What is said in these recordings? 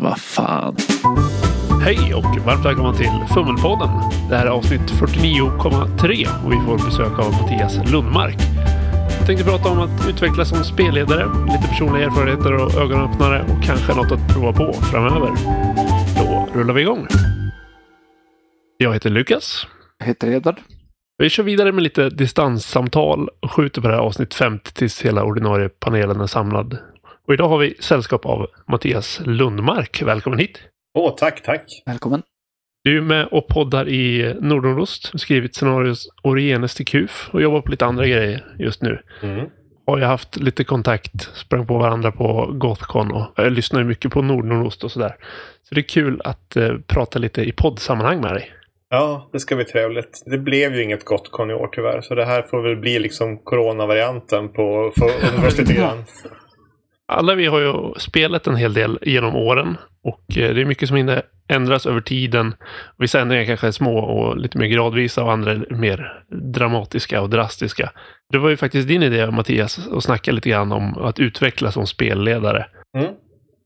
Vad fan. Hej och varmt välkomna till Fummelpodden. Det här är avsnitt 49,3 och vi får besök av Mattias Lundmark. Jag tänkte prata om att utvecklas som spelledare, lite personliga erfarenheter och ögonöppnare och kanske något att prova på framöver. Då rullar vi igång. Jag heter Lukas. Jag heter Edvard. Vi kör vidare med lite distanssamtal och skjuter på det här avsnitt 50 tills hela ordinarie panelen är samlad. Och idag har vi sällskap av Mattias Lundmark. Välkommen hit! Åh, tack, tack. Välkommen. Du är med och poddar i Nordost, skrivit scenarios Orienes till KUF och jobbar på lite andra grejer just nu. Mm. Har ju haft lite kontakt, sprang på varandra på Gothcon och jag lyssnar ju mycket på Nordnordost och sådär. Så det är kul att eh, prata lite i poddsammanhang med dig. Ja, det ska bli trevligt. Det blev ju inget gott kon i år tyvärr, så det här får väl bli liksom coronavarianten på grann. Alla vi har ju spelat en hel del genom åren och eh, det är mycket som ändras över tiden. Vissa ändringar kanske är små och lite mer gradvisa och andra är mer dramatiska och drastiska. Det var ju faktiskt din idé, Mattias, att snacka lite grann om att utvecklas som spelledare. Mm.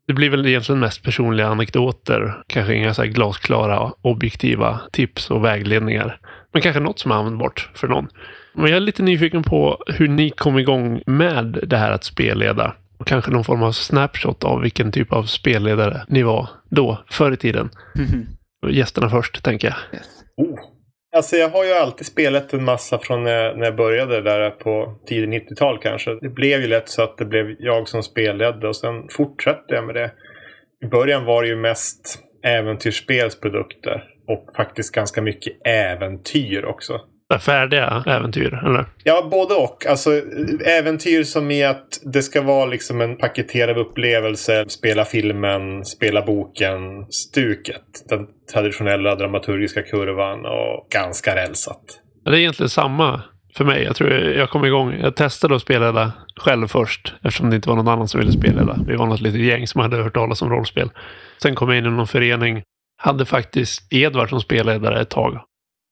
Det blir väl egentligen mest personliga anekdoter, kanske inga så glasklara, objektiva tips och vägledningar. Men kanske något som är användbart för någon. Men jag är lite nyfiken på hur ni kom igång med det här att spelleda. Och kanske någon form av snapshot av vilken typ av spelledare ni var då, förr i tiden. Gästerna först, tänker jag. Yes. Oh. Alltså jag har ju alltid spelat en massa från när, när jag började där på tidigt 90-tal kanske. Det blev ju lätt så att det blev jag som spelledde och sen fortsatte jag med det. I början var det ju mest äventyrsspelsprodukter och faktiskt ganska mycket äventyr också. Färdiga äventyr, eller? Ja, både och. Alltså äventyr som i att det ska vara liksom en paketerad upplevelse. Spela filmen, spela boken, stuket. Den traditionella dramaturgiska kurvan och ganska rälsat. Det är egentligen samma för mig. Jag tror jag kom igång. Jag testade att spelleda själv först eftersom det inte var någon annan som ville spelleda. Vi var något litet gäng som hade hört talas om rollspel. Sen kom jag in i någon förening. Hade faktiskt Edvard som spelledare ett tag.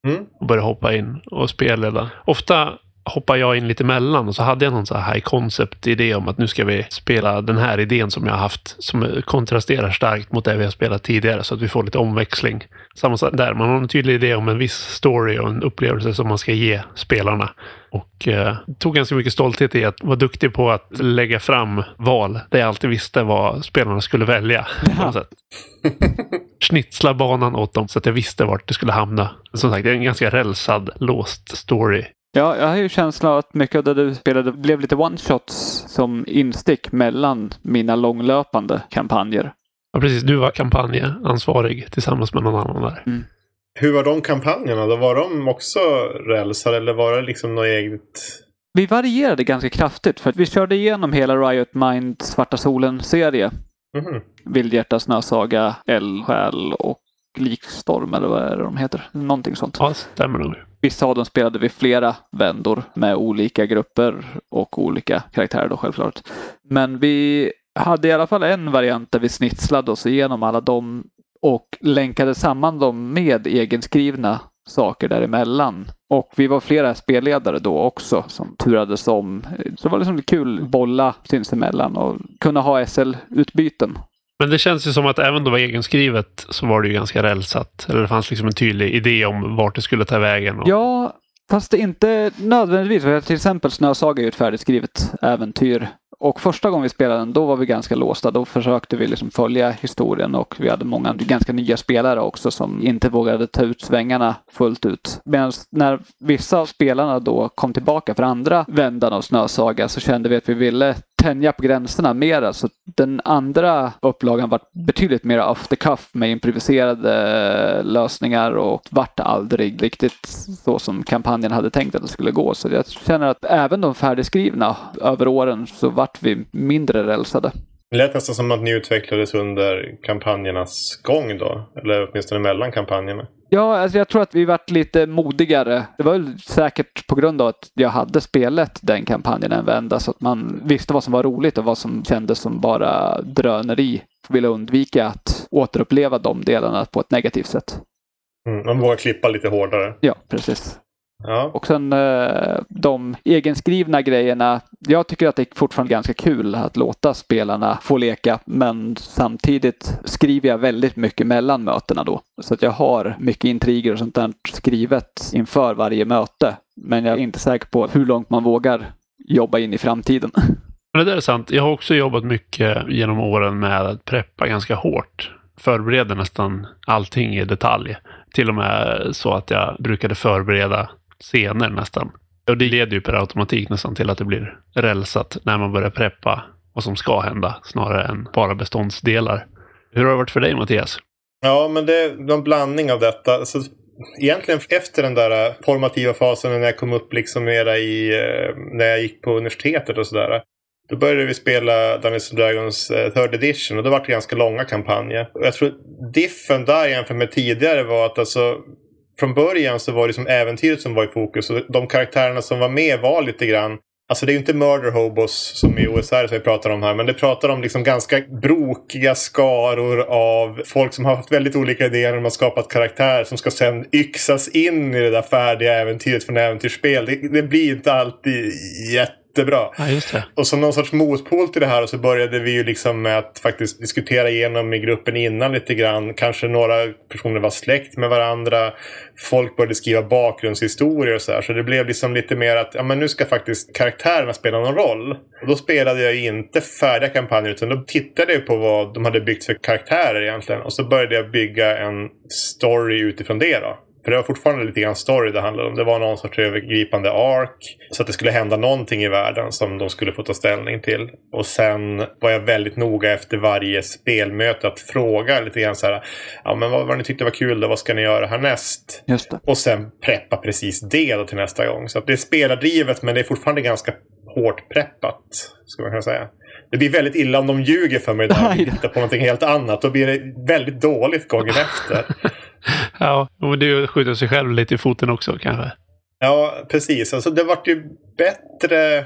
Mm. och börja hoppa in och spelleda. Ofta hoppar jag in lite emellan och så hade jag någon så här high concept idé om att nu ska vi spela den här idén som jag har haft som kontrasterar starkt mot det vi har spelat tidigare så att vi får lite omväxling. Samma sak där, man har en tydlig idé om en viss story och en upplevelse som man ska ge spelarna. Och eh, tog ganska mycket stolthet i att vara duktig på att lägga fram val där jag alltid visste vad spelarna skulle välja. Sätt. Schnitzla banan åt dem så att jag visste vart det skulle hamna. Som sagt, det är en ganska rälsad, låst story. Ja, jag har ju känslan av att mycket av det du spelade blev lite one-shots som instick mellan mina långlöpande kampanjer. Ja, precis. Du var kampanjansvarig tillsammans med någon annan där. Hur var de kampanjerna då? Var de också rälsade eller var det liksom något eget? Vi varierade ganska kraftigt för att vi körde igenom hela Riot Mind Svarta Solen-serie. Mhm. Vildhjärta, Snösaga, Eldsjäl och Likstorm eller vad är det de heter? Någonting sånt. Ja, stämmer nog. Vissa av dem spelade vi flera vändor med olika grupper och olika karaktärer då självklart. Men vi hade i alla fall en variant där vi snitslade oss igenom alla dem och länkade samman dem med egenskrivna saker däremellan. Och vi var flera spelledare då också som turades om. Så det var liksom kul att bolla sinsemellan och kunna ha SL-utbyten. Men det känns ju som att även då det var egenskrivet så var det ju ganska rälsat. Eller det fanns liksom en tydlig idé om vart det skulle ta vägen. Och... Ja, fast det inte nödvändigtvis. För till exempel Snösaga är ju ett färdigskrivet äventyr. Och första gången vi spelade den, då var vi ganska låsta. Då försökte vi liksom följa historien och vi hade många ganska nya spelare också som inte vågade ta ut svängarna fullt ut. Medan när vissa av spelarna då kom tillbaka för andra vändan av Snösaga så kände vi att vi ville tänja på gränserna mera. Så den andra upplagan var betydligt mer off the cuff med improviserade lösningar och vart aldrig riktigt så som kampanjen hade tänkt att det skulle gå. Så jag känner att även de färdigskrivna över åren så vart vi mindre rälsade. Det lät nästan som att ni utvecklades under kampanjernas gång då. Eller åtminstone mellan kampanjerna. Ja, alltså jag tror att vi vart lite modigare. Det var väl säkert på grund av att jag hade spelat den kampanjen en vända så att man visste vad som var roligt och vad som kändes som bara dröneri. Ville undvika att återuppleva de delarna på ett negativt sätt. Mm, man vågar klippa lite hårdare. Ja, precis. Ja. Och sen eh, de egenskrivna grejerna. Jag tycker att det är fortfarande ganska kul att låta spelarna få leka, men samtidigt skriver jag väldigt mycket mellan mötena då. Så att jag har mycket intriger och sånt där skrivet inför varje möte. Men jag är inte säker på hur långt man vågar jobba in i framtiden. Men det där är sant. Jag har också jobbat mycket genom åren med att preppa ganska hårt. Förbereda nästan allting i detalj. Till och med så att jag brukade förbereda scener nästan. Och det leder ju per automatik nästan till att det blir rälsat när man börjar preppa vad som ska hända snarare än bara beståndsdelar. Hur har det varit för dig Mattias? Ja, men det är en blandning av detta. Så egentligen efter den där formativa fasen när jag kom upp liksom mera i, eh, när jag gick på universitetet och sådär. Då började vi spela Dungeons Dragons eh, third edition och det var det ganska långa kampanjer. Jag tror diffen där jämfört med tidigare var att alltså från början så var det som äventyret som var i fokus och de karaktärerna som var med var lite grann Alltså det är ju inte murder hobos som i OSR som vi pratar om här. Men det pratar om liksom ganska brokiga skaror av folk som har haft väldigt olika idéer när de har skapat karaktär. Som ska sen yxas in i det där färdiga äventyret från äventyrsspel. Det, det blir inte alltid jätte jättebra. Ja, just det. Och som någon sorts motpol till det här så började vi ju liksom med att faktiskt diskutera igenom i gruppen innan lite grann. Kanske några personer var släkt med varandra. Folk började skriva bakgrundshistorier och så här. Så det blev liksom lite mer att ja, men nu ska faktiskt karaktärerna spela någon roll. Och då spelade jag inte färdiga kampanjer utan då tittade jag på vad de hade byggt för karaktärer egentligen. Och så började jag bygga en story utifrån det då. För det var fortfarande lite grann story det handlade om. Det var någon sorts övergripande ark. Så att det skulle hända någonting i världen som de skulle få ta ställning till. Och sen var jag väldigt noga efter varje spelmöte att fråga lite grann så här. Ja men vad, vad ni tyckte var kul då? Vad ska ni göra härnäst? Just det. Och sen preppa precis det då till nästa gång. Så att det är spelardrivet men det är fortfarande ganska hårt preppat. Ska man kunna säga. Det blir väldigt illa om de ljuger för mig där och hittar på någonting helt annat. Då blir det väldigt dåligt gången efter. Ja, och det skjuter sig själv lite i foten också kanske. Ja, precis. Alltså det vart ju bättre.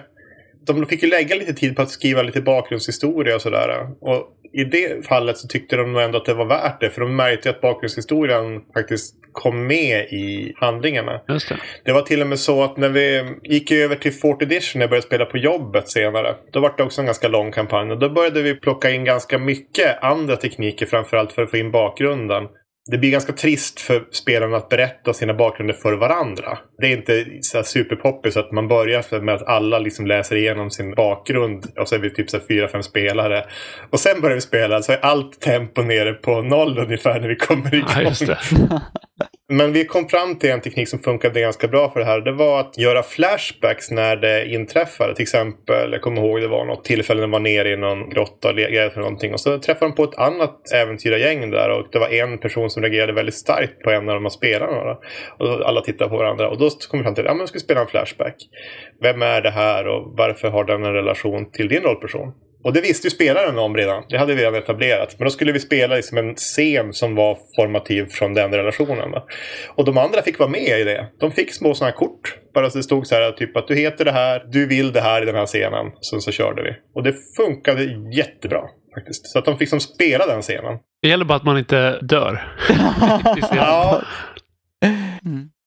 De fick ju lägga lite tid på att skriva lite bakgrundshistoria och sådär. Och i det fallet så tyckte de nog ändå att det var värt det. För de märkte att bakgrundshistorien faktiskt kom med i handlingarna. Just det. det var till och med så att när vi gick över till 4th edition när jag började spela på jobbet senare. Då var det också en ganska lång kampanj. Och då började vi plocka in ganska mycket andra tekniker. Framförallt för att få in bakgrunden det blir ganska trist för spelarna att berätta sina bakgrunder för varandra. Det är inte så superpoppis att man börjar med att alla liksom läser igenom sin bakgrund och så är vi typ så fyra, fem spelare. Och sen börjar vi spela så är allt tempo nere på noll ungefär när vi kommer igång. Ja, Men vi kom fram till en teknik som funkade ganska bra för det här. Det var att göra flashbacks när det inträffade. Till exempel, jag kommer ihåg det var något tillfälle när man var nere i någon grotta eller någonting. Och så träffade de på ett annat äventyrargäng där. Och det var en person som reagerade väldigt starkt på en av de här spelarna. Och alla tittade på varandra. Och då kom vi fram till att ja, vi ska spela en flashback. Vem är det här och varför har den en relation till din rollperson? Och det visste ju spelaren om redan. Det hade vi redan etablerat. Men då skulle vi spela liksom en scen som var formativ från den relationen. Va? Och de andra fick vara med i det. De fick små sådana här kort. Bara så det stod så här typ att du heter det här, du vill det här i den här scenen. Sen så körde vi. Och det funkade jättebra faktiskt. Så att de fick som spela den scenen. Det gäller bara att man inte dör. ja.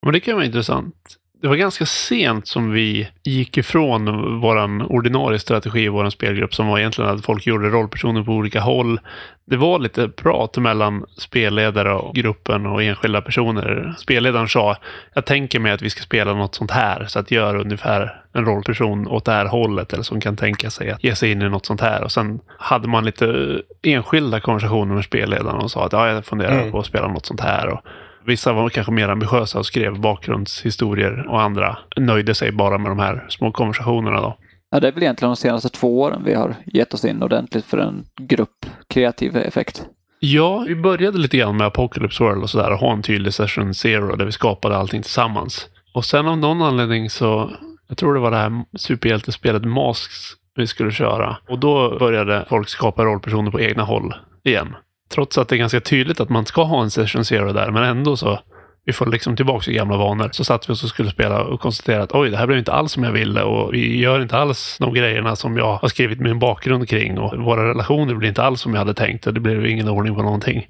Men det kan vara intressant det var ganska sent som vi gick ifrån vår ordinarie strategi i vår spelgrupp som var egentligen att folk gjorde rollpersoner på olika håll. Det var lite prat mellan spelledare och gruppen och enskilda personer. Spelledaren sa, jag tänker mig att vi ska spela något sånt här, så att göra ungefär en rollperson åt det här hållet eller som kan tänka sig att ge sig in i något sånt här. Och sen hade man lite enskilda konversationer med spelledaren och sa att ja, jag funderar mm. på att spela något sånt här. Och Vissa var kanske mer ambitiösa och skrev bakgrundshistorier och andra nöjde sig bara med de här små konversationerna. Då. Ja, det är väl egentligen de senaste två åren vi har gett oss in ordentligt för en grupp kreativ effekt. Ja, vi började lite grann med Apocalypse World och sådär och ha en tydlig session zero där vi skapade allting tillsammans. Och sen av någon anledning så, jag tror det var det här superhjältespelet Masks vi skulle köra. Och då började folk skapa rollpersoner på egna håll igen. Trots att det är ganska tydligt att man ska ha en session zero där, men ändå så vi får liksom tillbaka i gamla vanor. Så satt vi oss och skulle spela och konstaterade att oj, det här blev inte alls som jag ville och vi gör inte alls de grejerna som jag har skrivit min bakgrund kring och våra relationer blir inte alls som jag hade tänkt och det blev ingen ordning på någonting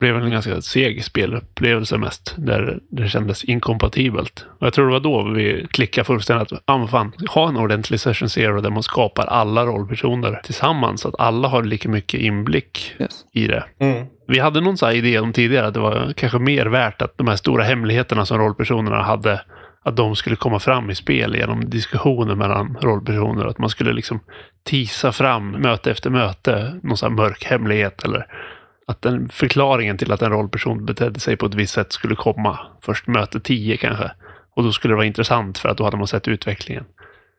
blev en ganska seg spelupplevelse mest. Där det kändes inkompatibelt. Och jag tror det var då vi klickade fullständigt. Att, ah, fan, ha en ordentlig session zero där man skapar alla rollpersoner tillsammans. Så att alla har lika mycket inblick Yes. i det. Mm. Vi hade någon så här idé om tidigare att det var kanske mer värt att de här stora hemligheterna som rollpersonerna hade att de skulle komma fram i spel genom diskussioner mellan rollpersoner. Att man skulle liksom tisa fram möte efter möte någon sån här mörk hemlighet eller att den förklaringen till att en rollperson betedde sig på ett visst sätt skulle komma först möte 10 kanske. Och då skulle det vara intressant för att då hade man sett utvecklingen.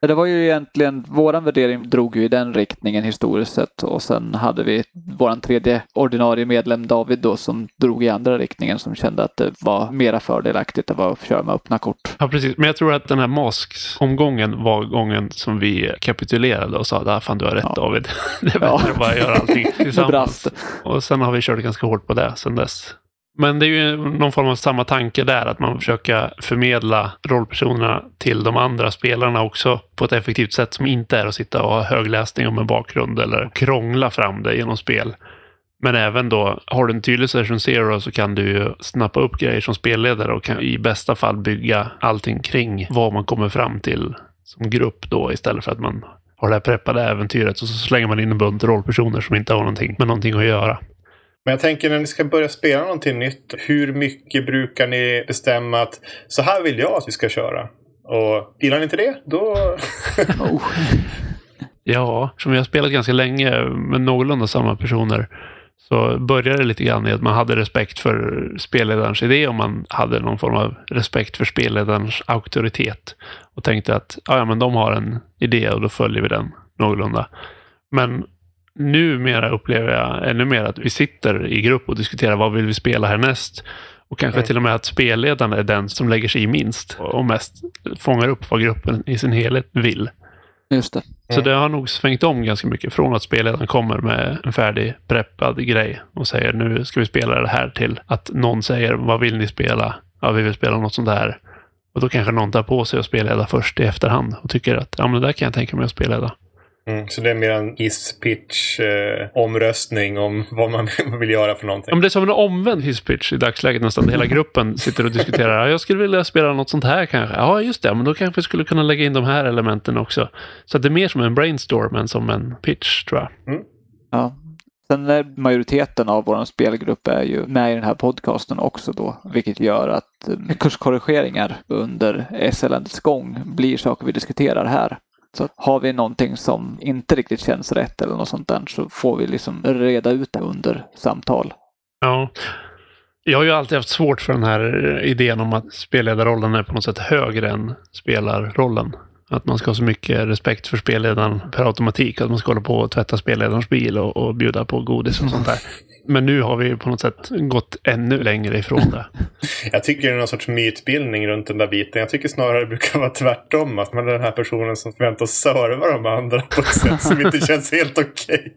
Det var ju egentligen, våran värdering drog ju i den riktningen historiskt sett och sen hade vi våran tredje ordinarie medlem David då som drog i andra riktningen som kände att det var mera fördelaktigt att vara att köra med öppna kort. Ja, precis. Men jag tror att den här Masks-omgången var gången som vi kapitulerade och sa att fan du har rätt Ja. David. Det är bättre Ja. att bara göra allting tillsammans. Och sen har vi kört ganska hårt på det sen dess. Men det är ju någon form av samma tanke där, att man försöker förmedla rollpersonerna till de andra spelarna också på ett effektivt sätt som inte är att sitta och ha högläsning om en bakgrund eller krångla fram det genom spel. Men även då, har du en tydlig session zero så kan du ju snappa upp grejer som spelledare och kan i bästa fall bygga allting kring vad man kommer fram till som grupp då istället för att man har det här preppade äventyret och så slänger man in en bunt rollpersoner som inte har någonting med någonting att göra. Men jag tänker när ni ska börja spela någonting nytt. Hur mycket brukar ni bestämma att så här vill jag att vi ska köra? Och gillar ni inte det, då... Oh. Ja, som jag har spelat ganska länge med någorlunda samma personer så började det lite grann i att man hade respekt för spelledarens idé och man hade någon form av respekt för spelledarens auktoritet. Och tänkte att ja, ja, men de har en idé och då följer vi den någorlunda. Men numera upplever jag ännu mer att vi sitter i grupp och diskuterar vad vill vi spela härnäst. Och kanske Mm. till och med att spelledaren är den som lägger sig i minst och mest fångar upp vad gruppen i sin helhet vill. Just det. Så Mm. det har nog svängt om ganska mycket från att spelledaren kommer med en färdig preppad grej och säger nu ska vi spela det här till att någon säger vad vill ni spela? Ja, vi vill spela något sånt där. Och då kanske någon tar på sig att spelleda först i efterhand och tycker att ja, men det där kan jag tänka mig att spelleda. Mm, så det är mer en is-pitch eh, omröstning om vad man vill göra för någonting. Men det är som en omvänd hisspitch i dagsläget nästan. Hela gruppen sitter och diskuterar. Ja, jag skulle vilja spela något sånt här kanske. Ja, just det. Men då kanske vi skulle kunna lägga in de här elementen också. Så att det är mer som en brainstorm än som en pitch, tror jag. Ja. Sen är majoriteten av vår spelgrupp är ju med i den här podcasten också då, vilket gör att kurskorrigeringar under SLNs gång blir saker vi diskuterar här. Så har vi någonting som inte riktigt känns rätt eller något sånt där så får vi liksom reda ut det under samtal. Ja. Jag har ju alltid haft svårt för den här idén om att spelledarrollen är på något sätt högre än spelarrollen. Att man ska ha så mycket respekt för spelledaren per automatik. Att man ska hålla på och tvätta spelledarens bil och, och bjuda på godis och sånt där. Men nu har vi på något sätt gått ännu längre ifrån det. Jag tycker det är någon sorts mytbildning runt den där biten. Jag tycker snarare det brukar vara tvärtom. Att man är den här personen som förväntas serva de andra på ett sätt som inte känns helt okej.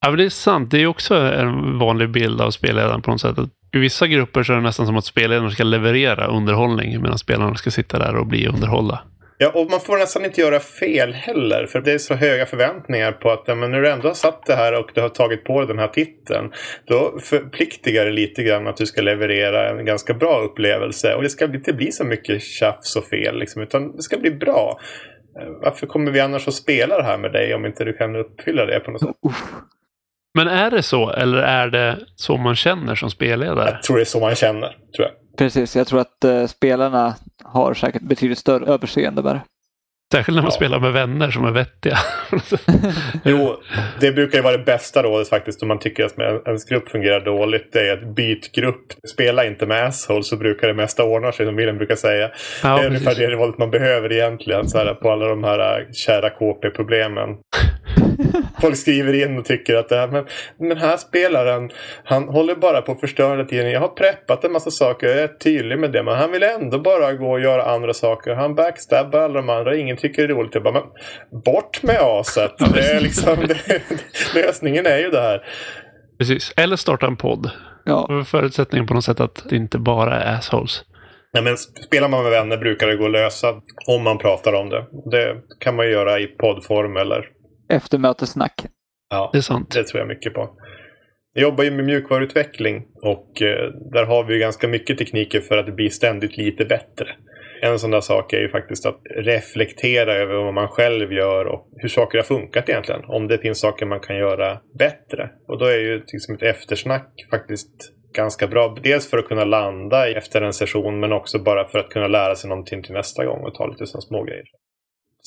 Ja, men det är sant. Det är också en vanlig bild av spelledaren på något sätt. Att I vissa grupper så är det nästan som att spelledaren ska leverera underhållning medan spelarna ska sitta där och bli underhållda. Ja, och man får nästan inte göra fel heller. För det är så höga förväntningar på att ja, men när du ändå har satt det här och du har tagit på dig den här titeln. Då förpliktigar det lite grann att du ska leverera en ganska bra upplevelse. Och det ska inte bli så mycket tjafs och fel. Liksom, utan det ska bli bra. Eh, Varför kommer vi annars att spela det här med dig om inte du kan uppfylla det på något sätt? Uff. Men är det så, eller är det så man känner som spelledare? Jag tror det är så man känner, tror jag. Precis, jag tror att eh, spelarna har säkert betydligt större överseende med det. Särskilt när man Ja. spelar med vänner som är vettiga. Jo, det brukar ju vara det bästa rådet faktiskt om man tycker att ens grupp fungerar dåligt. Det är att byt grupp. Spela inte med asshole så brukar det mesta ordna sig som Wilhelm brukar säga. Ja, det är ungefär det rådet man behöver egentligen så här, på alla de här äh, kära KP-problemen. Folk skriver in och tycker att det här, men den här spelaren, han håller bara på att förstöra hela tiden. Jag har preppat en massa saker, jag är tydlig med det, men han vill ändå bara gå och göra andra saker. Han backstabbar alla de andra, ingen tycker det är roligt. Jag bara, men bort med aset! Det är liksom, det, lösningen är ju det här. precis. Eller starta en podd. Ja, Förutsättningen på något sätt att det inte bara är assholes. Nej, men spelar man med vänner brukar det gå att lösa om man pratar om det. Det kan man ju göra i poddform eller eftermötessnack. ja, Det är sant. det tror jag mycket på. Jag jobbar ju med mjukvaruutveckling och eh, där har vi ganska mycket tekniker för att det blir ständigt lite bättre. En sån där sak är ju faktiskt att reflektera över vad man själv gör och hur saker har funkat egentligen. Om det finns saker man kan göra bättre. Och då är ju liksom ett eftersnack faktiskt ganska bra. Dels för att kunna landa efter en session men också bara för att kunna lära sig någonting till nästa gång och ta lite sådana små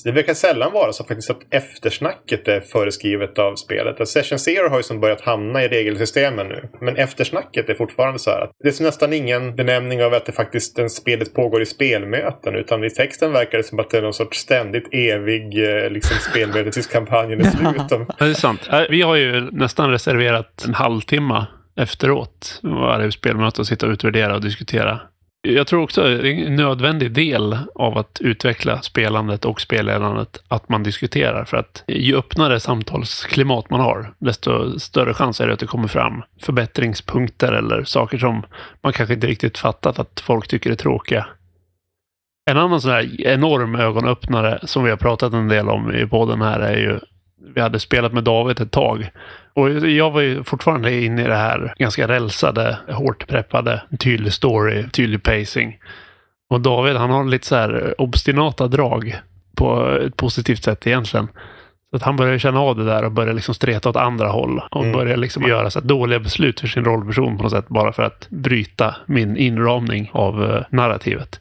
grejer. Det verkar sällan vara så faktiskt att eftersnacket är föreskrivet av spelet. Session Zero har ju som börjat hamna i regelsystemen nu. Men eftersnacket är fortfarande så här att det är nästan ingen benämning av att det faktiskt den spelet pågår i spelmöten. Utan i texten verkar det som att det är någon sorts ständigt evig eh, liksom, spelmöte tills kampanjen är slut. Ja, det är sant. Äh, vi har ju nästan reserverat en halvtimme efteråt varje spelmöte och sitta och utvärdera och diskutera jag tror också att det är en nödvändig del av att utveckla spelandet och spelledandet att man diskuterar. För att ju öppnare samtalsklimat man har, desto större chans är det att det kommer fram förbättringspunkter eller saker som man kanske inte riktigt fattat att folk tycker är tråkiga. En annan sån här enorm ögonöppnare som vi har pratat en del om i podden här är ju vi hade spelat med David ett tag. Och jag var ju fortfarande inne i det här ganska rälsade, hårt preppade, tydlig story, tydlig pacing. Och David han har lite så här obstinata drag på ett positivt sätt egentligen. Så att han börjar känna av det där och börjar liksom streta åt andra håll. Och mm. börjar liksom göra så dåliga beslut för sin rollperson på något sätt. Bara för att bryta min inramning av uh, narrativet.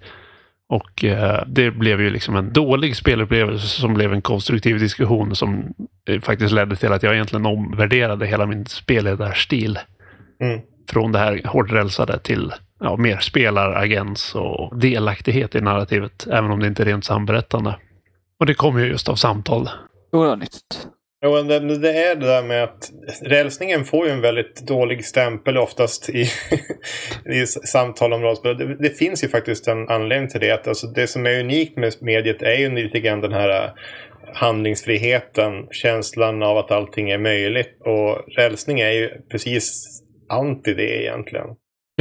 Och eh, det blev ju liksom en dålig spelupplevelse som blev en konstruktiv diskussion som eh, faktiskt ledde till att jag egentligen omvärderade hela min spelledarstil. Mm. Från det här hårt rälsade till ja, mer spelaragens och delaktighet i narrativet, även om det inte är rent samberättande. Och det kommer ju just av samtal. Oronigt. Jo, det, det är det där med att rälsningen får ju en väldigt dålig stämpel oftast i, i samtal om rollspel. Det, det, finns ju faktiskt en anledning till det. Att alltså det som är unikt med mediet är ju lite grann den här eh, handlingsfriheten, känslan av att allting är möjligt. Och rälsning är ju precis anti det egentligen.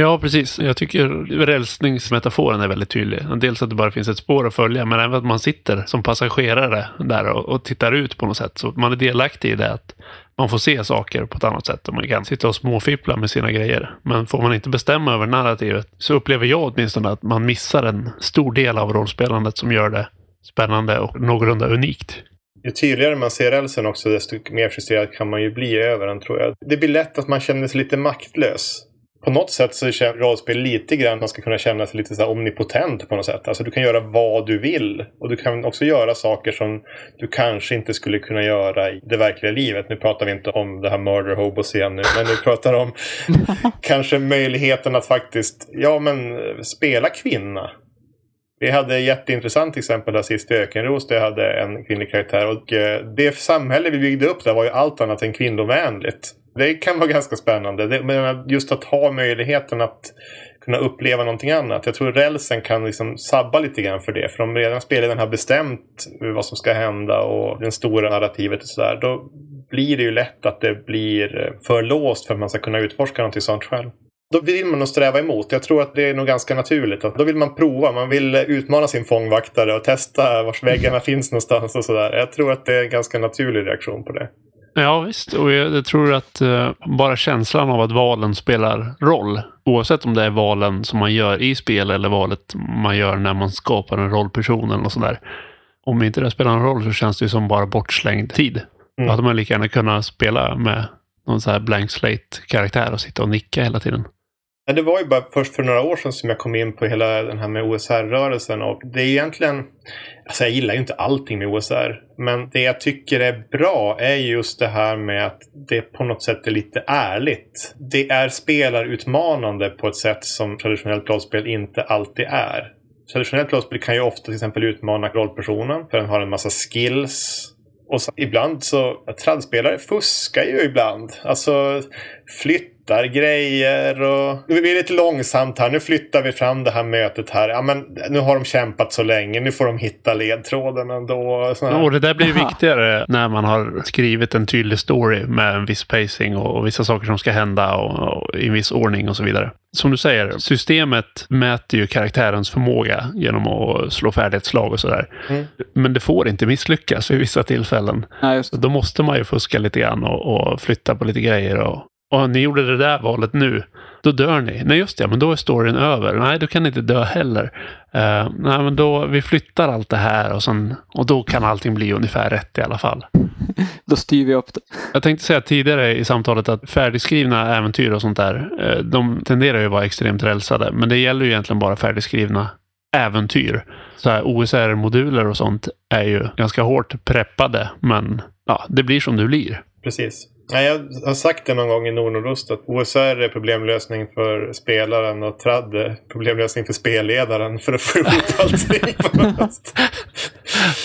Ja, precis. Jag tycker rälsningsmetaforen är väldigt tydlig. Dels att det bara finns ett spår att följa, men även att man sitter som passagerare där och, och tittar ut på något sätt. Så man är delaktig i det. Att man får se saker på ett annat sätt och man kan sitta och småfippla med sina grejer. Men får man inte bestämma över narrativet så upplever jag åtminstone att man missar en stor del av rollspelandet som gör det spännande och någorlunda unikt. Ju tydligare man ser rälsen också, desto mer frustrerad kan man ju bli över den tror jag. Det blir lätt att man känner sig lite maktlös på något sätt så känns rollspel lite grann man ska kunna känna sig lite så omnipotent på något sätt. Alltså du kan göra vad du vill. Och du kan också göra saker som du kanske inte skulle kunna göra i det verkliga livet. Nu pratar vi inte om det här murder hobos igen nu. Men vi pratar om kanske möjligheten att faktiskt, ja men spela kvinna. Vi hade ett jätteintressant exempel där sist i Ökenros där jag hade en kvinnlig karaktär. Och eh, det samhälle vi byggde upp där var ju allt annat än kvinnovänligt. Det kan vara ganska spännande. Men just att ha möjligheten att kunna uppleva någonting annat. Jag tror rälsen kan liksom sabba lite grann för det. För om redan spelaren har bestämt vad som ska hända och det stora narrativet och sådär. Då blir det ju lätt att det blir eh, för låst för att man ska kunna utforska någonting sånt själv. Då vill man nog sträva emot. Jag tror att det är nog ganska naturligt. Då vill man prova. Man vill utmana sin fångvaktare och testa vars väggarna finns någonstans och sådär. Jag tror att det är en ganska naturlig reaktion på det. Ja visst, och jag, jag tror att uh, bara känslan av att valen spelar roll, oavsett om det är valen som man gör i spel eller valet man gör när man skapar en rollperson eller sådär. Om inte det spelar någon roll så känns det som bara bortslängd tid. Mm. Hade man lika gärna kunnat spela med någon sån här blank slate-karaktär och sitta och nicka hela tiden. Det var ju bara först för några år sedan som jag kom in på hela den här med OSR-rörelsen. Och det är egentligen... Alltså jag gillar ju inte allting med OSR. Men det jag tycker är bra är just det här med att det på något sätt är lite ärligt. Det är spelarutmanande på ett sätt som traditionellt rollspel inte alltid är. Traditionellt rollspel kan ju ofta till exempel utmana rollpersonen för den har en massa skills och så, ibland så, tradspelare fuskar ju ibland. Alltså flytt flyttar grejer och... Det blir lite långsamt här. Nu flyttar vi fram det här mötet här. Ja, men nu har de kämpat så länge. Nu får de hitta ledtråden ändå. Och det där blir viktigare när man har skrivit en tydlig story med en viss pacing och, och vissa saker som ska hända och, och, i en viss ordning och så vidare. Som du säger, systemet mäter ju karaktärens förmåga genom att slå färdighetsslag och sådär. Mm. Men det får inte misslyckas vid vissa tillfällen. Ja, Då måste man ju fuska lite grann och, och flytta på lite grejer och och ni gjorde det där valet nu, då dör ni. Nej, just det, men då är storyn över. Nej, då kan ni inte dö heller. Uh, nej, men då, vi flyttar allt det här och, sen, och då kan allting bli ungefär rätt i alla fall. då styr vi upp det. Jag tänkte säga tidigare i samtalet att färdigskrivna äventyr och sånt där, uh, de tenderar ju att vara extremt rälsade. Men det gäller ju egentligen bara färdigskrivna äventyr. Så här OSR-moduler och sånt är ju ganska hårt preppade, men ja, det blir som det blir. Precis. Nej, jag har sagt det någon gång i Nordnordost att OSR är problemlösning för spelaren och TRAD är problemlösning för spelledaren för att få ihop allting.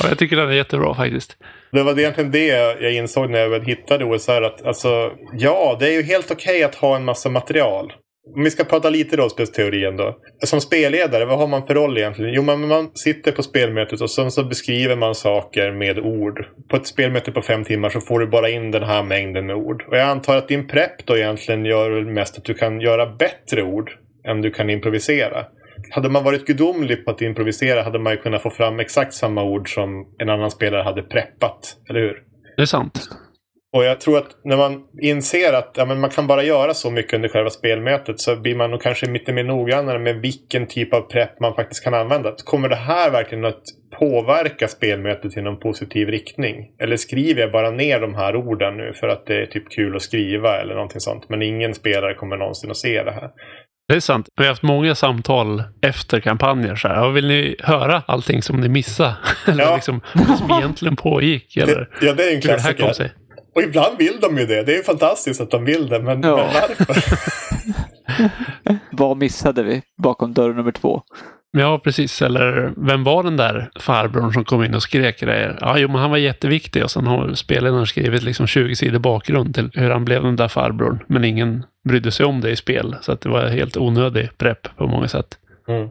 ja, jag tycker den är jättebra faktiskt. Det var egentligen det jag insåg när jag hittade OSR. Att, alltså, ja, det är ju helt okej okay att ha en massa material. Om vi ska prata lite rollspelsteori då. Som spelledare, vad har man för roll egentligen? Jo, man, man sitter på spelmötet och sen så beskriver man saker med ord. På ett spelmöte på fem timmar så får du bara in den här mängden med ord. Och jag antar att din prepp då egentligen gör mest att du kan göra bättre ord än du kan improvisera. Hade man varit gudomlig på att improvisera hade man ju kunnat få fram exakt samma ord som en annan spelare hade preppat. Eller hur? Det är sant. Och jag tror att när man inser att ja, men man kan bara göra så mycket under själva spelmötet så blir man nog kanske lite mer noggrannare med vilken typ av prepp man faktiskt kan använda. Kommer det här verkligen att påverka spelmötet i någon positiv riktning? Eller skriver jag bara ner de här orden nu för att det är typ kul att skriva eller någonting sånt. Men ingen spelare kommer någonsin att se det här. Det är sant. Vi har haft många samtal efter kampanjer. Så här, vill ni höra allting som ni missade? eller ja. liksom, vad som egentligen pågick? Eller ja, det är en klassiker. Och ibland vill de ju det. Det är ju fantastiskt att de vill det, men, ja. men varför? Vad missade vi bakom dörr nummer två? Ja, precis. Eller vem var den där farbrorn som kom in och skrek grejer? Ja, jo, men han var jätteviktig och sen har spelledaren skrivit liksom 20 sidor bakgrund till hur han blev den där farbrorn. Men ingen brydde sig om det i spel, så att det var helt onödig prepp på många sätt. Mm.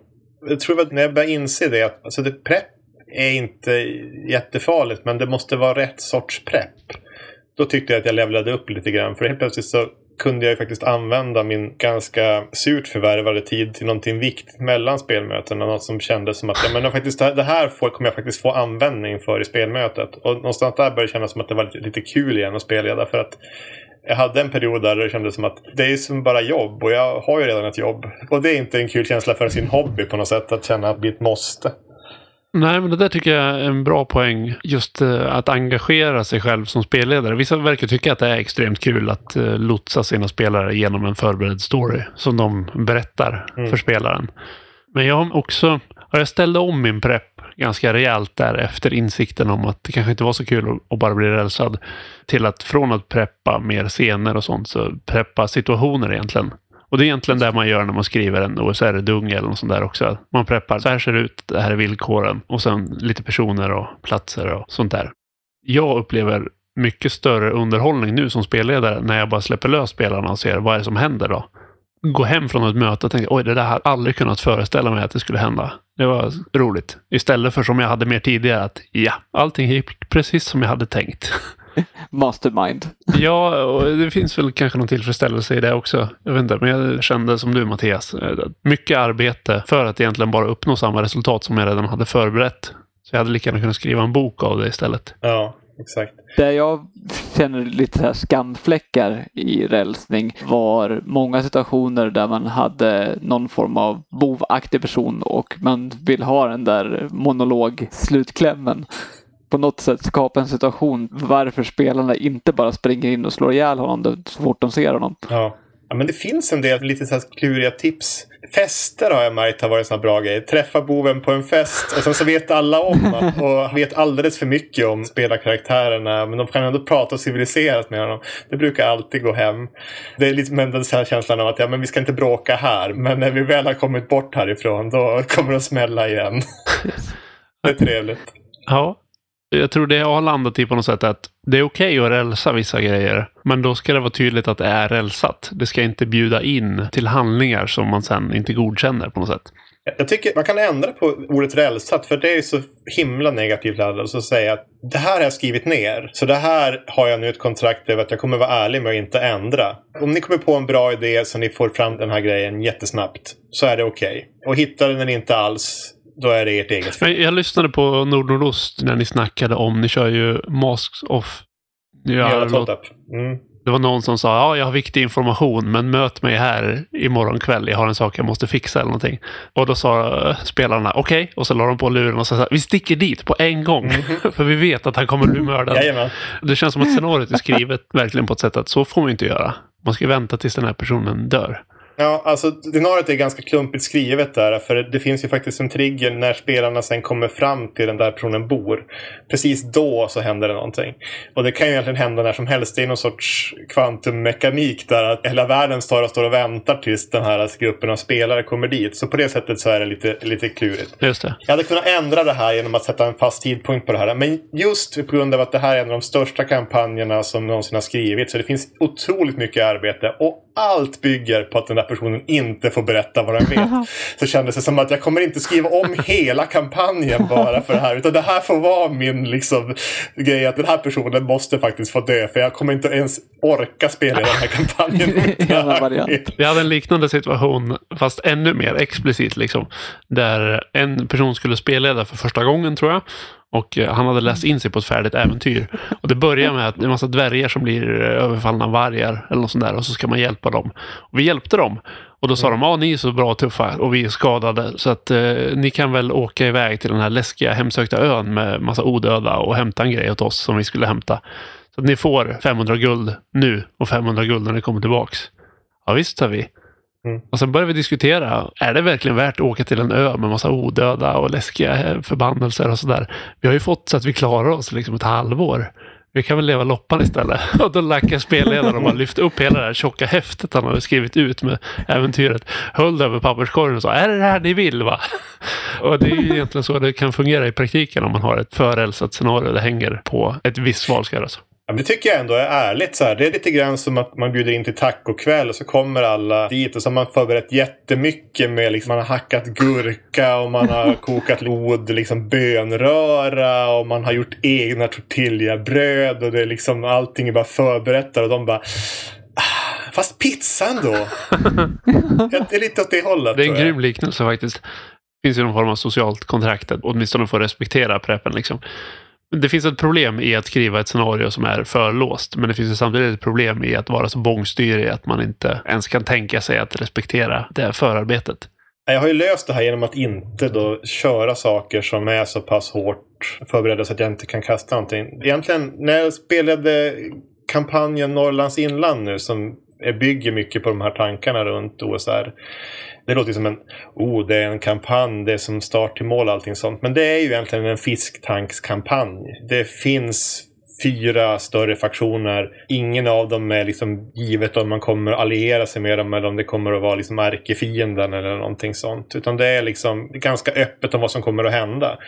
Jag tror att när jag började inse det, att alltså det prepp är inte jättefarligt, men det måste vara rätt sorts prepp då tyckte jag att jag levlade upp lite grann. För helt plötsligt så kunde jag ju faktiskt använda min ganska surt förvärvade tid till någonting viktigt mellan spelmötena. Något som kändes som att ja, men faktiskt, det här får, kommer jag faktiskt få användning för i spelmötet. Och någonstans där började det kännas som att det var lite, lite kul igen att spelleda. För att jag hade en period där det kändes som att det är som bara jobb och jag har ju redan ett jobb. Och det är inte en kul känsla för sin hobby på något sätt att känna att det blir ett måste. Nej, men det där tycker jag är en bra poäng. Just uh, att engagera sig själv som spelledare. Vissa verkar tycka att det är extremt kul att uh, lotsa sina spelare genom en förberedd story som de berättar mm. för spelaren. Men jag har också, jag ställde om min prepp ganska rejält där efter insikten om att det kanske inte var så kul att bara bli rälsad. Till att från att preppa mer scener och sånt så preppa situationer egentligen. Och det är egentligen det man gör när man skriver en OSR-dung eller något sånt där också. Man preppar, så här ser det ut, det här är villkoren. Och sen lite personer och platser och sånt där. Jag upplever mycket större underhållning nu som spelledare när jag bara släpper lös spelarna och ser vad är det som händer då. Gå hem från ett möte och tänka oj, det där har jag aldrig kunnat föreställa mig att det skulle hända. Det var roligt. Istället för som jag hade mer tidigare att ja, allting gick precis som jag hade tänkt. Mastermind. Ja, och det finns väl kanske någon tillfredsställelse i det också. Jag vet inte, men jag kände som du Mattias. Eh, mycket arbete för att egentligen bara uppnå samma resultat som jag redan hade förberett. Så jag hade lika gärna kunnat skriva en bok av det istället. Ja, exakt. Där jag känner lite så skamfläckar i rälsning var många situationer där man hade någon form av bovaktig person och man vill ha den där monolog slutklämmen på något sätt skapa en situation varför spelarna inte bara springer in och slår ihjäl honom så fort de ser honom. Ja. Ja, men det finns en del lite så här kluriga tips. Fester har jag märkt har varit en sån bra grej. Träffa boven på en fest och sen så vet alla om att, och vet alldeles för mycket om spelarkaraktärerna. Men de kan ändå prata civiliserat med honom. Det brukar alltid gå hem. Det är lite den här känslan av att ja, men vi ska inte bråka här. Men när vi väl har kommit bort härifrån då kommer det att smälla igen. det är trevligt. Ja, jag tror det jag har landat i på något sätt att det är okej okay att rälsa vissa grejer. Men då ska det vara tydligt att det är rälsat. Det ska inte bjuda in till handlingar som man sen inte godkänner på något sätt. Jag tycker man kan ändra på ordet rälsat för det är så himla negativt laddat. att säga att det här har jag skrivit ner. Så det här har jag nu ett kontrakt över att jag kommer vara ärlig med att inte ändra. Om ni kommer på en bra idé så ni får fram den här grejen jättesnabbt så är det okej. Okay. Och hittar ni den inte alls då är det ert eget fel. Jag lyssnade på Nordnordost när ni snackade om, ni kör ju Masks of... Ja. Mm. Det var någon som sa ja, jag har viktig information, men möt mig här imorgon kväll. Jag har en sak jag måste fixa eller någonting. Och då sa eh, spelarna okej, okay. och så la de på luren och sa vi sticker dit på en gång. För vi vet att han kommer bli mördad. Jajamän. Det känns som att scenariot är skrivet verkligen på ett sätt att så får man inte göra. Man ska vänta tills den här personen dör. Ja, alltså scenariot är ganska klumpigt skrivet där. För det finns ju faktiskt en trigger när spelarna sen kommer fram till den där personen bor. Precis då så händer det någonting. Och det kan ju egentligen hända när som helst. Det är någon sorts kvantummekanik där att hela världen står och, står och väntar tills den här gruppen av spelare kommer dit. Så på det sättet så är det lite, lite klurigt. Just det. Jag hade kunnat ändra det här genom att sätta en fast tidpunkt på det här. Men just på grund av att det här är en av de största kampanjerna som någonsin har skrivits. Så det finns otroligt mycket arbete. Och allt bygger på att den där personen inte får berätta vad den vet. Så kändes det som att jag kommer inte skriva om hela kampanjen bara för det här. Utan det här får vara min liksom, grej att den här personen måste faktiskt få dö. För jag kommer inte ens orka spela i den här kampanjen. Vi hade en liknande situation, fast ännu mer explicit. Liksom, där en person skulle spelleda för första gången tror jag. Och eh, han hade läst in sig på ett färdigt äventyr. Och det börjar med att det är en massa dvärgar som blir eh, överfallna av vargar eller något sånt där. Och så ska man hjälpa dem. Och vi hjälpte dem. Och då sa de, ja ni är så bra och tuffa och vi är skadade. Så att eh, ni kan väl åka iväg till den här läskiga hemsökta ön med massa odöda och hämta en grej åt oss som vi skulle hämta. Så att ni får 500 guld nu och 500 guld när ni kommer tillbaks. Ja visst, sa vi. Mm. Och sen började vi diskutera, är det verkligen värt att åka till en ö med massa odöda och läskiga förbannelser och sådär? Vi har ju fått så att vi klarar oss liksom ett halvår. Vi kan väl leva loppan istället. Och då lackade spelledaren och bara lyfte upp hela det här tjocka häftet han hade skrivit ut med äventyret. Höll det över papperskorgen och sa, är det det här ni vill va? Och det är ju egentligen så det kan fungera i praktiken om man har ett förälsat scenario det hänger på ett visst val ska göras. Ja, det tycker jag ändå är ärligt. Så här. Det är lite grann som att man bjuder in till tacokväll och så kommer alla dit och så har man förberett jättemycket med liksom, man har hackat gurka och man har kokat lod, liksom bönröra och man har gjort egna tortillabröd och det är liksom allting är bara förberett och de bara ah, Fast pizzan då? det är lite åt det hållet. Det är en grym liknelse faktiskt. Det finns ju någon form av socialt kontrakt, åtminstone får respektera preppen liksom. Det finns ett problem i att skriva ett scenario som är för låst. Men det finns ju samtidigt ett problem i att vara så bångstyrig att man inte ens kan tänka sig att respektera det förarbetet. Jag har ju löst det här genom att inte då köra saker som är så pass hårt förberedda så att jag inte kan kasta någonting. Egentligen, när jag spelade kampanjen Norrlands inland nu som bygger mycket på de här tankarna runt OSR. Det låter som en, oh, det är en kampanj, det är som start till mål allting sånt. Men det är ju egentligen en fisktankskampanj. Det finns fyra större faktioner. Ingen av dem är liksom givet om man kommer alliera sig med dem eller om det kommer att vara liksom ärkefienden eller någonting sånt. Utan det är liksom ganska öppet om vad som kommer att hända.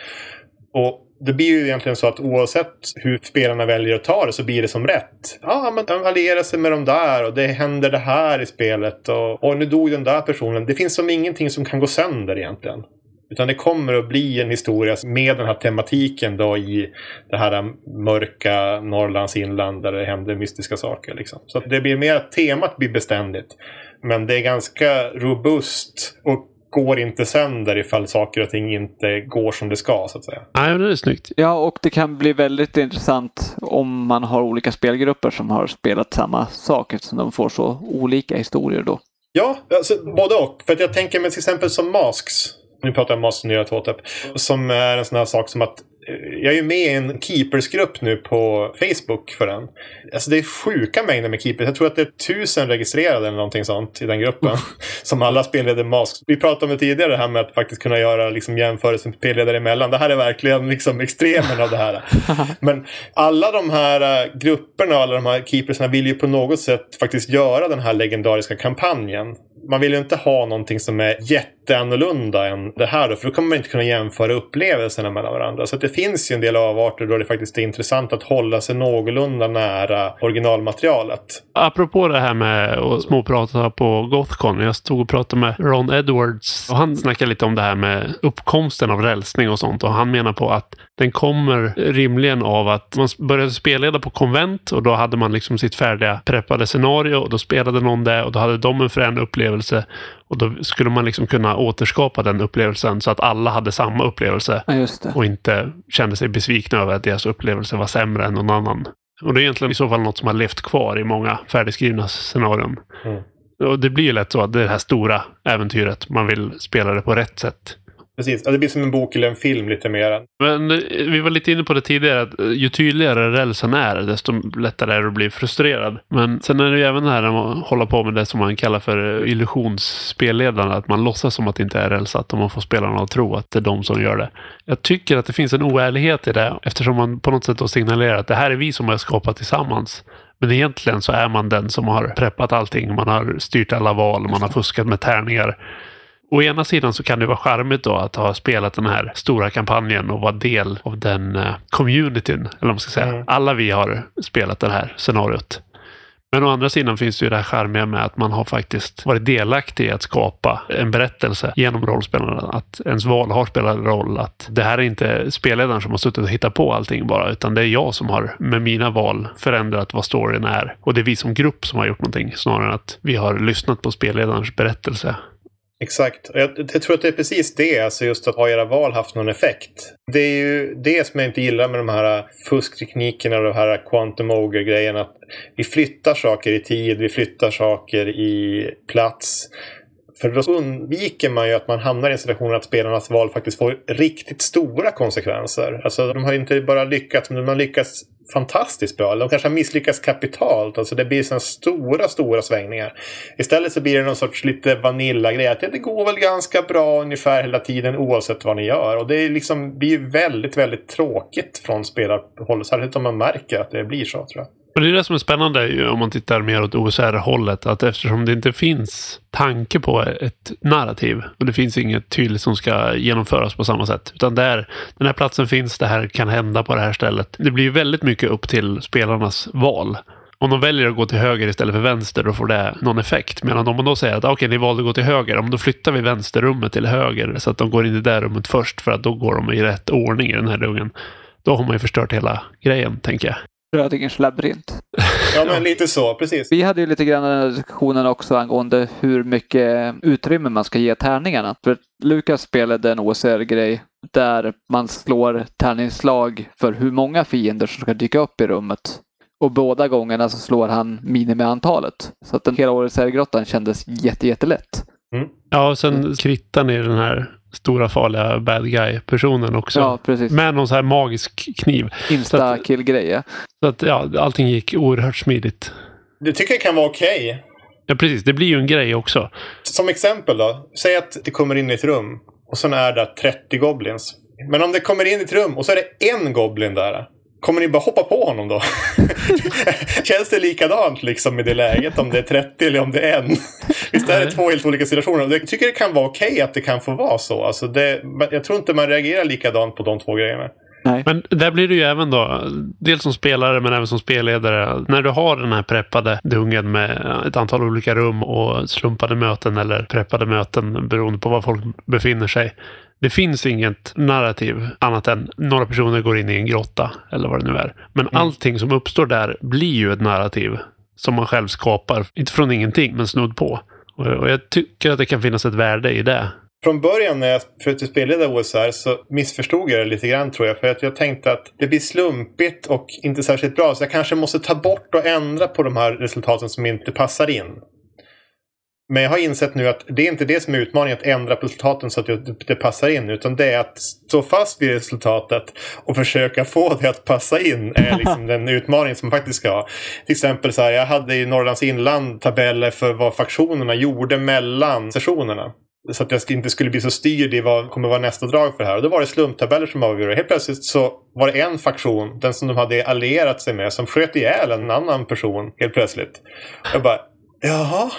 Och det blir ju egentligen så att oavsett hur spelarna väljer att ta det så blir det som rätt. Ja, man allierar sig med de där och det händer det här i spelet och, och nu dog den där personen. Det finns som ingenting som kan gå sönder egentligen. Utan det kommer att bli en historia med den här tematiken då i det här mörka Norrlands inland där det händer mystiska saker. Liksom. Så det blir mer att temat blir beständigt. Men det är ganska robust och går inte sönder ifall saker och ting inte går som det ska så att säga. Nej, det är snyggt. Ja, och det kan bli väldigt intressant om man har olika spelgrupper som har spelat samma sak eftersom de får så olika historier då. Ja, alltså, både och. För att jag tänker mig till exempel som Masks. Nu pratar jag om Masks nya Totep. Som är en sån här sak som att jag är ju med i en keepersgrupp nu på Facebook för den. Alltså det är sjuka mängder med keepers. Jag tror att det är tusen registrerade eller någonting sånt i den gruppen. som alla spelledare mask. Vi pratade om det tidigare det här med att faktiskt kunna göra liksom jämförelser med spelledare emellan. Det här är verkligen liksom extremen av det här. Men alla de här äh, grupperna och alla de här keepersna vill ju på något sätt faktiskt göra den här legendariska kampanjen man vill ju inte ha någonting som är Lite annorlunda än det här då, för då kommer man inte kunna jämföra upplevelserna mellan varandra. Så det finns ju en del avarter då det faktiskt är intressant att hålla sig någorlunda nära originalmaterialet. Apropå det här med att småprata på Gothcon. Jag stod och pratade med Ron Edwards och han snackade lite om det här med uppkomsten av rälsning och sånt och han menar på att den kommer rimligen av att man började spelleda på konvent och då hade man liksom sitt färdiga preppade scenario och då spelade någon det och då hade de en frän upplevelse och då skulle man liksom kunna återskapa den upplevelsen så att alla hade samma upplevelse ja, och inte kände sig besvikna över att deras upplevelse var sämre än någon annan. Och det är egentligen i så fall något som har levt kvar i många färdigskrivna scenarion. Mm. Och det blir ju lätt så att det är det här stora äventyret. Man vill spela det på rätt sätt. Precis, ja, det blir som en bok eller en film lite mer. Men eh, vi var lite inne på det tidigare, att eh, ju tydligare rälsen är, desto lättare är det att bli frustrerad. Men sen är det ju även det här när man håller på med det som man kallar för eh, illusionsspelledande, att man låtsas som att det inte är rälsat och man får spelarna att tro att det är de som gör det. Jag tycker att det finns en oärlighet i det, eftersom man på något sätt då signalerar att det här är vi som har skapat tillsammans. Men egentligen så är man den som har preppat allting. Man har styrt alla val, man har fuskat med tärningar. Å ena sidan så kan det vara charmigt då att ha spelat den här stora kampanjen och vara del av den uh, communityn. Eller vad man ska säga. Mm. Alla vi har spelat det här scenariot. Men å andra sidan finns det ju det här charmiga med att man har faktiskt varit delaktig i att skapa en berättelse genom rollspelarna. Att ens val har spelat roll. Att det här är inte spelledaren som har suttit och hittat på allting bara, utan det är jag som har med mina val förändrat vad storyn är. Och det är vi som grupp som har gjort någonting, snarare än att vi har lyssnat på spelledarens berättelse. Exakt. Jag, jag tror att det är precis det, alltså just att ha era val haft någon effekt. Det är ju det som jag inte gillar med de här fuskteknikerna och de här quantum ogre-grejerna. Att vi flyttar saker i tid, vi flyttar saker i plats. För då undviker man ju att man hamnar i en situation att spelarnas val faktiskt får riktigt stora konsekvenser. Alltså de har ju inte bara lyckats, men de har lyckats fantastiskt bra. Eller de kanske har misslyckats kapitalt. Alltså det blir sådana stora, stora svängningar. Istället så blir det någon sorts lite vanilla-grej. Att det går väl ganska bra ungefär hela tiden oavsett vad ni gör. Och det liksom, blir ju väldigt, väldigt tråkigt från spelarhåll. Särskilt om man märker att det blir så tror jag. Och det är det som är spännande om man tittar mer åt OSR-hållet. Att eftersom det inte finns tanke på ett narrativ och det finns inget tydligt som ska genomföras på samma sätt. Utan där den här platsen finns, det här kan hända på det här stället. Det blir ju väldigt mycket upp till spelarnas val. Om de väljer att gå till höger istället för vänster, då får det någon effekt. Medan om man då säger att ah, okej, okay, ni valde att gå till höger, om då flyttar vi vänsterrummet till höger så att de går in i det rummet först för att då går de i rätt ordning i den här dungen. Då har man ju förstört hela grejen, tänker jag. Rödingens labyrint. Ja, men lite så, precis. Vi hade ju lite grann den här diskussionen också angående hur mycket utrymme man ska ge tärningarna. För Lukas spelade en OSR-grej där man slår tärningsslag för hur många fiender som ska dyka upp i rummet. Och båda gångerna så slår han minimiantalet. Så att den hela OSR-grottan kändes jätte, jättelätt. Mm. Ja, och sen krittar ni den här stora farliga bad guy-personen också. Ja, precis. Med någon så här magisk kniv. Insta-kill-grej. ja. Så att ja, allting gick oerhört smidigt. Det tycker jag kan vara okej. Ja, precis. Det blir ju en grej också. Som exempel då. Säg att det kommer in i ett rum och sen är det 30 goblins. Men om det kommer in i ett rum och så är det en goblin där. Kommer ni bara hoppa på honom då? Känns det likadant liksom i det läget om det är 30 eller om det är en? Visst är det Nej. två helt olika situationer? Jag tycker det kan vara okej att det kan få vara så. Alltså det, jag tror inte man reagerar likadant på de två grejerna. Men där blir det ju även då, dels som spelare men även som spelledare. När du har den här preppade dungen med ett antal olika rum och slumpade möten eller preppade möten beroende på var folk befinner sig. Det finns inget narrativ annat än några personer går in i en grotta eller vad det nu är. Men allting som uppstår där blir ju ett narrativ som man själv skapar. Inte från ingenting, men snudd på. Och och jag tycker att det kan finnas ett värde i det. Från början när jag försökte spelleda OSR så missförstod jag det lite grann tror jag. För att jag tänkte att det blir slumpigt och inte särskilt bra. Så jag kanske måste ta bort och ändra på de här resultaten som inte passar in. Men jag har insett nu att det är inte det som är utmaningen, att ändra på resultaten så att det, det passar in. Utan det är att stå fast vid resultatet och försöka få det att passa in. är liksom den utmaning som man faktiskt ska ha. Till exempel så här, jag hade i Norrlands inland tabeller för vad faktionerna gjorde mellan sessionerna. Så att jag inte skulle bli så styrd i vad kommer vara nästa drag för det här. Och då var det slumptabeller som avgjorde. Helt plötsligt så var det en faktion, den som de hade allierat sig med, som sköt ihjäl en annan person helt plötsligt. Jag bara, jaha?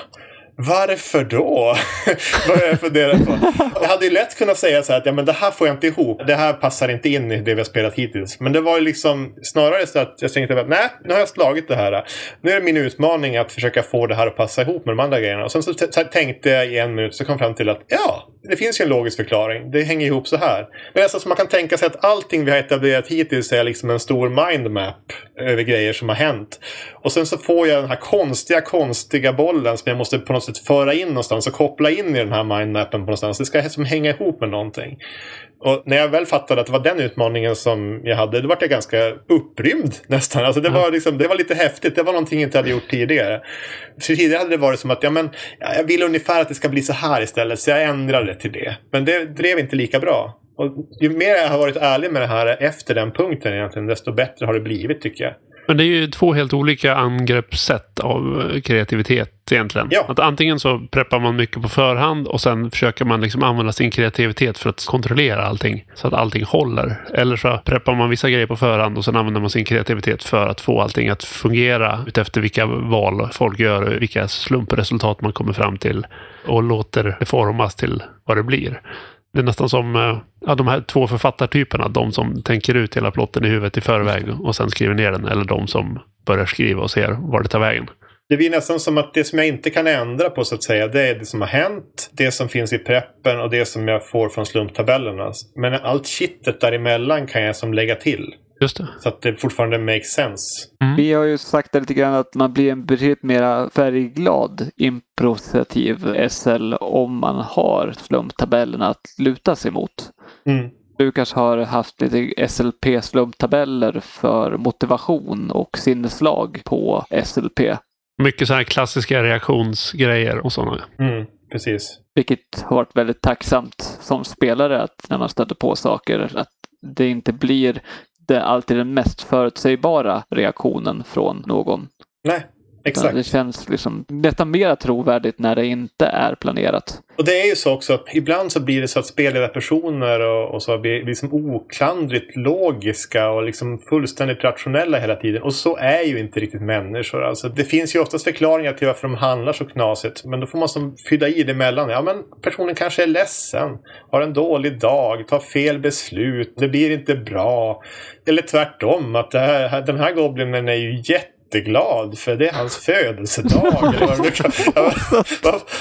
Varför då? Vad jag funderar på. Jag hade ju lätt kunnat säga så här att ja, men det här får jag inte ihop. Det här passar inte in i det vi har spelat hittills. Men det var ju liksom snarare så att jag tänkte att nej, nu har jag slagit det här. Nu är det min utmaning att försöka få det här att passa ihop med de andra grejerna. Och sen så tänkte jag i en minut så kom jag fram till att ja, det finns ju en logisk förklaring. Det hänger ihop så här. Men alltså, så man kan tänka sig att allting vi har etablerat hittills är liksom en stor mindmap över grejer som har hänt. Och sen så får jag den här konstiga, konstiga bollen som jag måste på något sätt föra in någonstans och koppla in i den här mindmappen på någonstans. Det ska som hänga ihop med någonting. Och när jag väl fattade att det var den utmaningen som jag hade, då var jag ganska upprymd nästan. Alltså det, var liksom, det var lite häftigt. Det var någonting jag inte hade gjort tidigare. För tidigare hade det varit som att ja, men, jag vill ungefär att det ska bli så här istället, så jag ändrade till det. Men det drev inte lika bra. Och ju mer jag har varit ärlig med det här efter den punkten egentligen, desto bättre har det blivit tycker jag. Men det är ju två helt olika angreppssätt av kreativitet egentligen. Ja. Att antingen så preppar man mycket på förhand och sen försöker man liksom använda sin kreativitet för att kontrollera allting så att allting håller. Eller så preppar man vissa grejer på förhand och sen använder man sin kreativitet för att få allting att fungera utefter vilka val folk gör och vilka slumpresultat man kommer fram till och låter det formas till vad det blir. Det är nästan som eh, ja, de här två författartyperna. De som tänker ut hela plotten i huvudet i förväg och sen skriver ner den. Eller de som börjar skriva och ser var det tar vägen. Det blir nästan som att det som jag inte kan ändra på så att säga, det är det som har hänt, det som finns i preppen och det som jag får från slumptabellerna. Men allt kittet däremellan kan jag som lägga till. Just det. Så att det fortfarande makes sense. Mm. Vi har ju sagt det lite grann att man blir en betydligt mer färgglad improvisativ SL om man har slumptabellerna att luta sig mot. Mm. Lukas har haft lite SLP-slumptabeller för motivation och sinneslag på SLP. Mycket så här klassiska reaktionsgrejer och sådana. Mm. Precis. Vilket har varit väldigt tacksamt som spelare att när man stöter på saker att det inte blir det alltid den mest förutsägbara reaktionen från någon. Nej, exakt. Det känns liksom nästan mer trovärdigt när det inte är planerat. Och det är ju så också att ibland så blir det så att spelledarpersoner och, och så blir liksom oklandrigt logiska och liksom fullständigt rationella hela tiden. Och så är ju inte riktigt människor. Alltså, det finns ju oftast förklaringar till varför de handlar så knasigt. Men då får man som fylla i det emellan. Ja, men personen kanske är ledsen, har en dålig dag, tar fel beslut, det blir inte bra. Eller tvärtom, att här, den här goblinen är ju jätte jätteglad för det är hans födelsedag.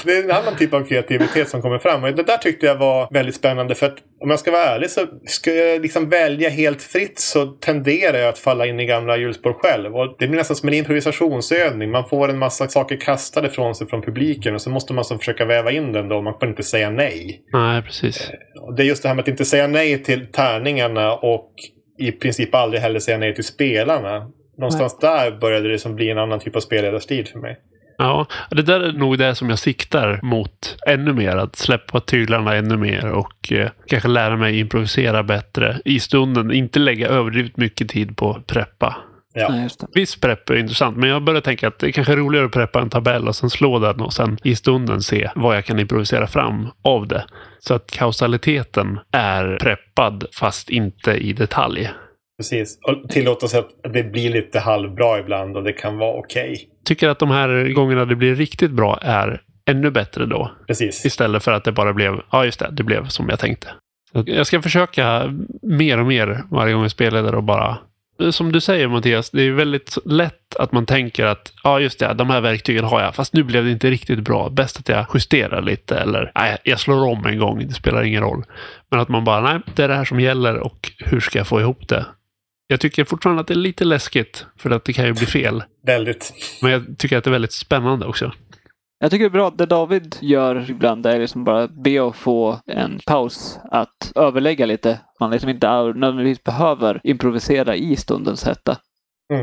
det, är en annan typ av kreativitet som kommer fram. Och det där tyckte jag var väldigt spännande. För att om jag ska vara ärlig så ska jag liksom välja helt fritt så tenderar jag att falla in i gamla hjulspår själv. Och det blir nästan som en improvisationsövning. Man får en massa saker kastade från sig från publiken och så måste man så försöka väva in den då. Man får inte säga nej. Nej, precis. Och det är just det här med att inte säga nej till tärningarna och i princip aldrig heller säga nej till spelarna. Någonstans där började det som bli en annan typ av spelledarstil för mig. Ja, det där är nog det som jag siktar mot ännu mer. Att släppa tyglarna ännu mer och eh, kanske lära mig improvisera bättre i stunden. Inte lägga överdrivet mycket tid på att preppa. Ja. Nej, just det. Viss prepp är intressant, men jag börjar tänka att det är kanske är roligare att preppa en tabell och sen slå den och sen i stunden se vad jag kan improvisera fram av det. Så att kausaliteten är preppad fast inte i detalj. Precis. Och tillåta sig att det blir lite halvbra ibland och det kan vara okej. Tycker att de här gångerna det blir riktigt bra är ännu bättre då. Precis. Istället för att det bara blev, ja just det, det blev som jag tänkte. Jag ska försöka mer och mer varje gång jag spelar och bara som du säger Mattias, det är väldigt lätt att man tänker att ja just det, de här verktygen har jag, fast nu blev det inte riktigt bra. Bäst att jag justerar lite eller nej, jag slår om en gång, det spelar ingen roll. Men att man bara, nej, det är det här som gäller och hur ska jag få ihop det? Jag tycker fortfarande att det är lite läskigt, för att det kan ju bli fel. Väldigt. Men jag tycker att det är väldigt spännande också. Jag tycker det är bra. Det David gör ibland är liksom bara be att få en paus. Att överlägga lite. Man liksom inte nödvändigtvis behöver improvisera i stundens hetta.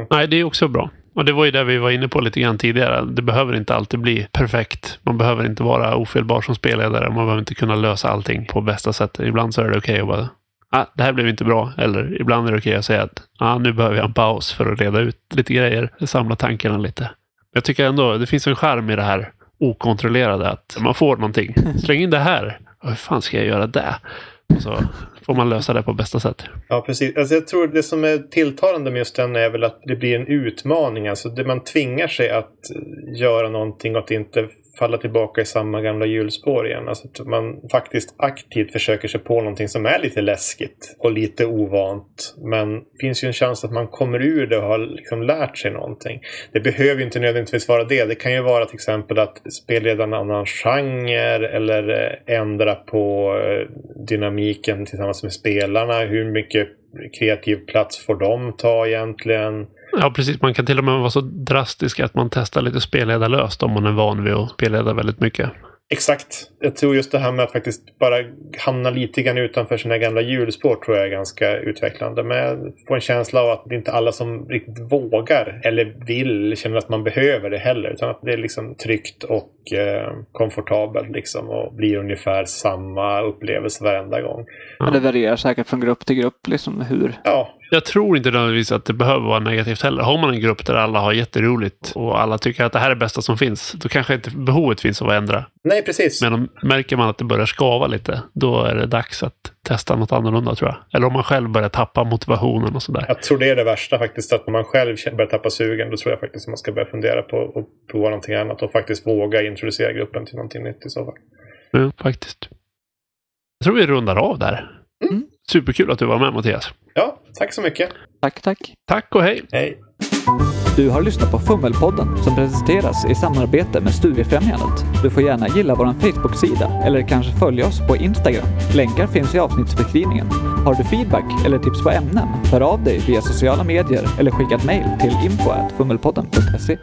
Nej, det är också bra. Och det var ju det vi var inne på lite grann tidigare. Det behöver inte alltid bli perfekt. Man behöver inte vara ofelbar som spelledare. Man behöver inte kunna lösa allting på bästa sätt. Ibland så är det okej att bara ah, det här blev inte bra. Eller ibland är det okej att säga att ah, nu behöver jag en paus för att reda ut lite grejer. Samla tankarna lite. Jag tycker ändå det finns en charm i det här okontrollerade. Att man får någonting. Släng in det här. Hur fan ska jag göra det? Så får man lösa det på bästa sätt. Ja, precis. Alltså, jag tror det som är tilltalande med just den är väl att det blir en utmaning. Alltså, det man tvingar sig att göra någonting och att inte falla tillbaka i samma gamla hjulspår igen. Alltså att man faktiskt aktivt försöker sig på någonting som är lite läskigt och lite ovant. Men det finns ju en chans att man kommer ur det och har liksom lärt sig någonting. Det behöver ju inte nödvändigtvis vara det. Det kan ju vara till exempel att spelleda en annan genre eller eh, ändra på eh, dynamiken tillsammans med spelarna. Hur mycket kreativ plats får de ta egentligen? Ja, precis. Man kan till och med vara så drastisk att man testar lite spelledarlöst om man är van vid att spelleda väldigt mycket. Exakt. Jag tror just det här med att faktiskt bara hamna lite grann utanför sina gamla hjulspår tror jag är ganska utvecklande. Men jag får en känsla av att det är inte alla som riktigt vågar eller vill, känner att man behöver det heller. Utan att det är liksom tryggt och eh, komfortabelt liksom och blir ungefär samma upplevelse varenda gång. Men det varierar säkert från grupp till grupp liksom hur. Ja, Jag tror inte nödvändigtvis att det behöver vara negativt heller. Har man en grupp där alla har jätteroligt och alla tycker att det här är det bästa som finns, då kanske inte behovet finns av att ändra. nej precis. Men om märker man att det börjar skava lite, då är det dags att testa något annorlunda tror jag. Eller om man själv börjar tappa motivationen och sådär. Jag tror det är det värsta faktiskt. Att när man själv börjar tappa sugen, då tror jag faktiskt att man ska börja fundera på att prova någonting annat och faktiskt våga introducera gruppen till någonting nytt i så fall. Ja, faktiskt. Jag tror vi rundar av där. Mm. Superkul att du var med Mattias. Ja, tack så mycket. Tack, tack. Tack och hej! Hej! Du har lyssnat på Fummelpodden som presenteras i samarbete med Studiefrämjandet. Du får gärna gilla vår Facebook-sida eller kanske följa oss på Instagram. Länkar finns i avsnittsbeskrivningen. Har du feedback eller tips på ämnen? Hör av dig via sociala medier eller skicka ett mejl till info.fummelpodden.se.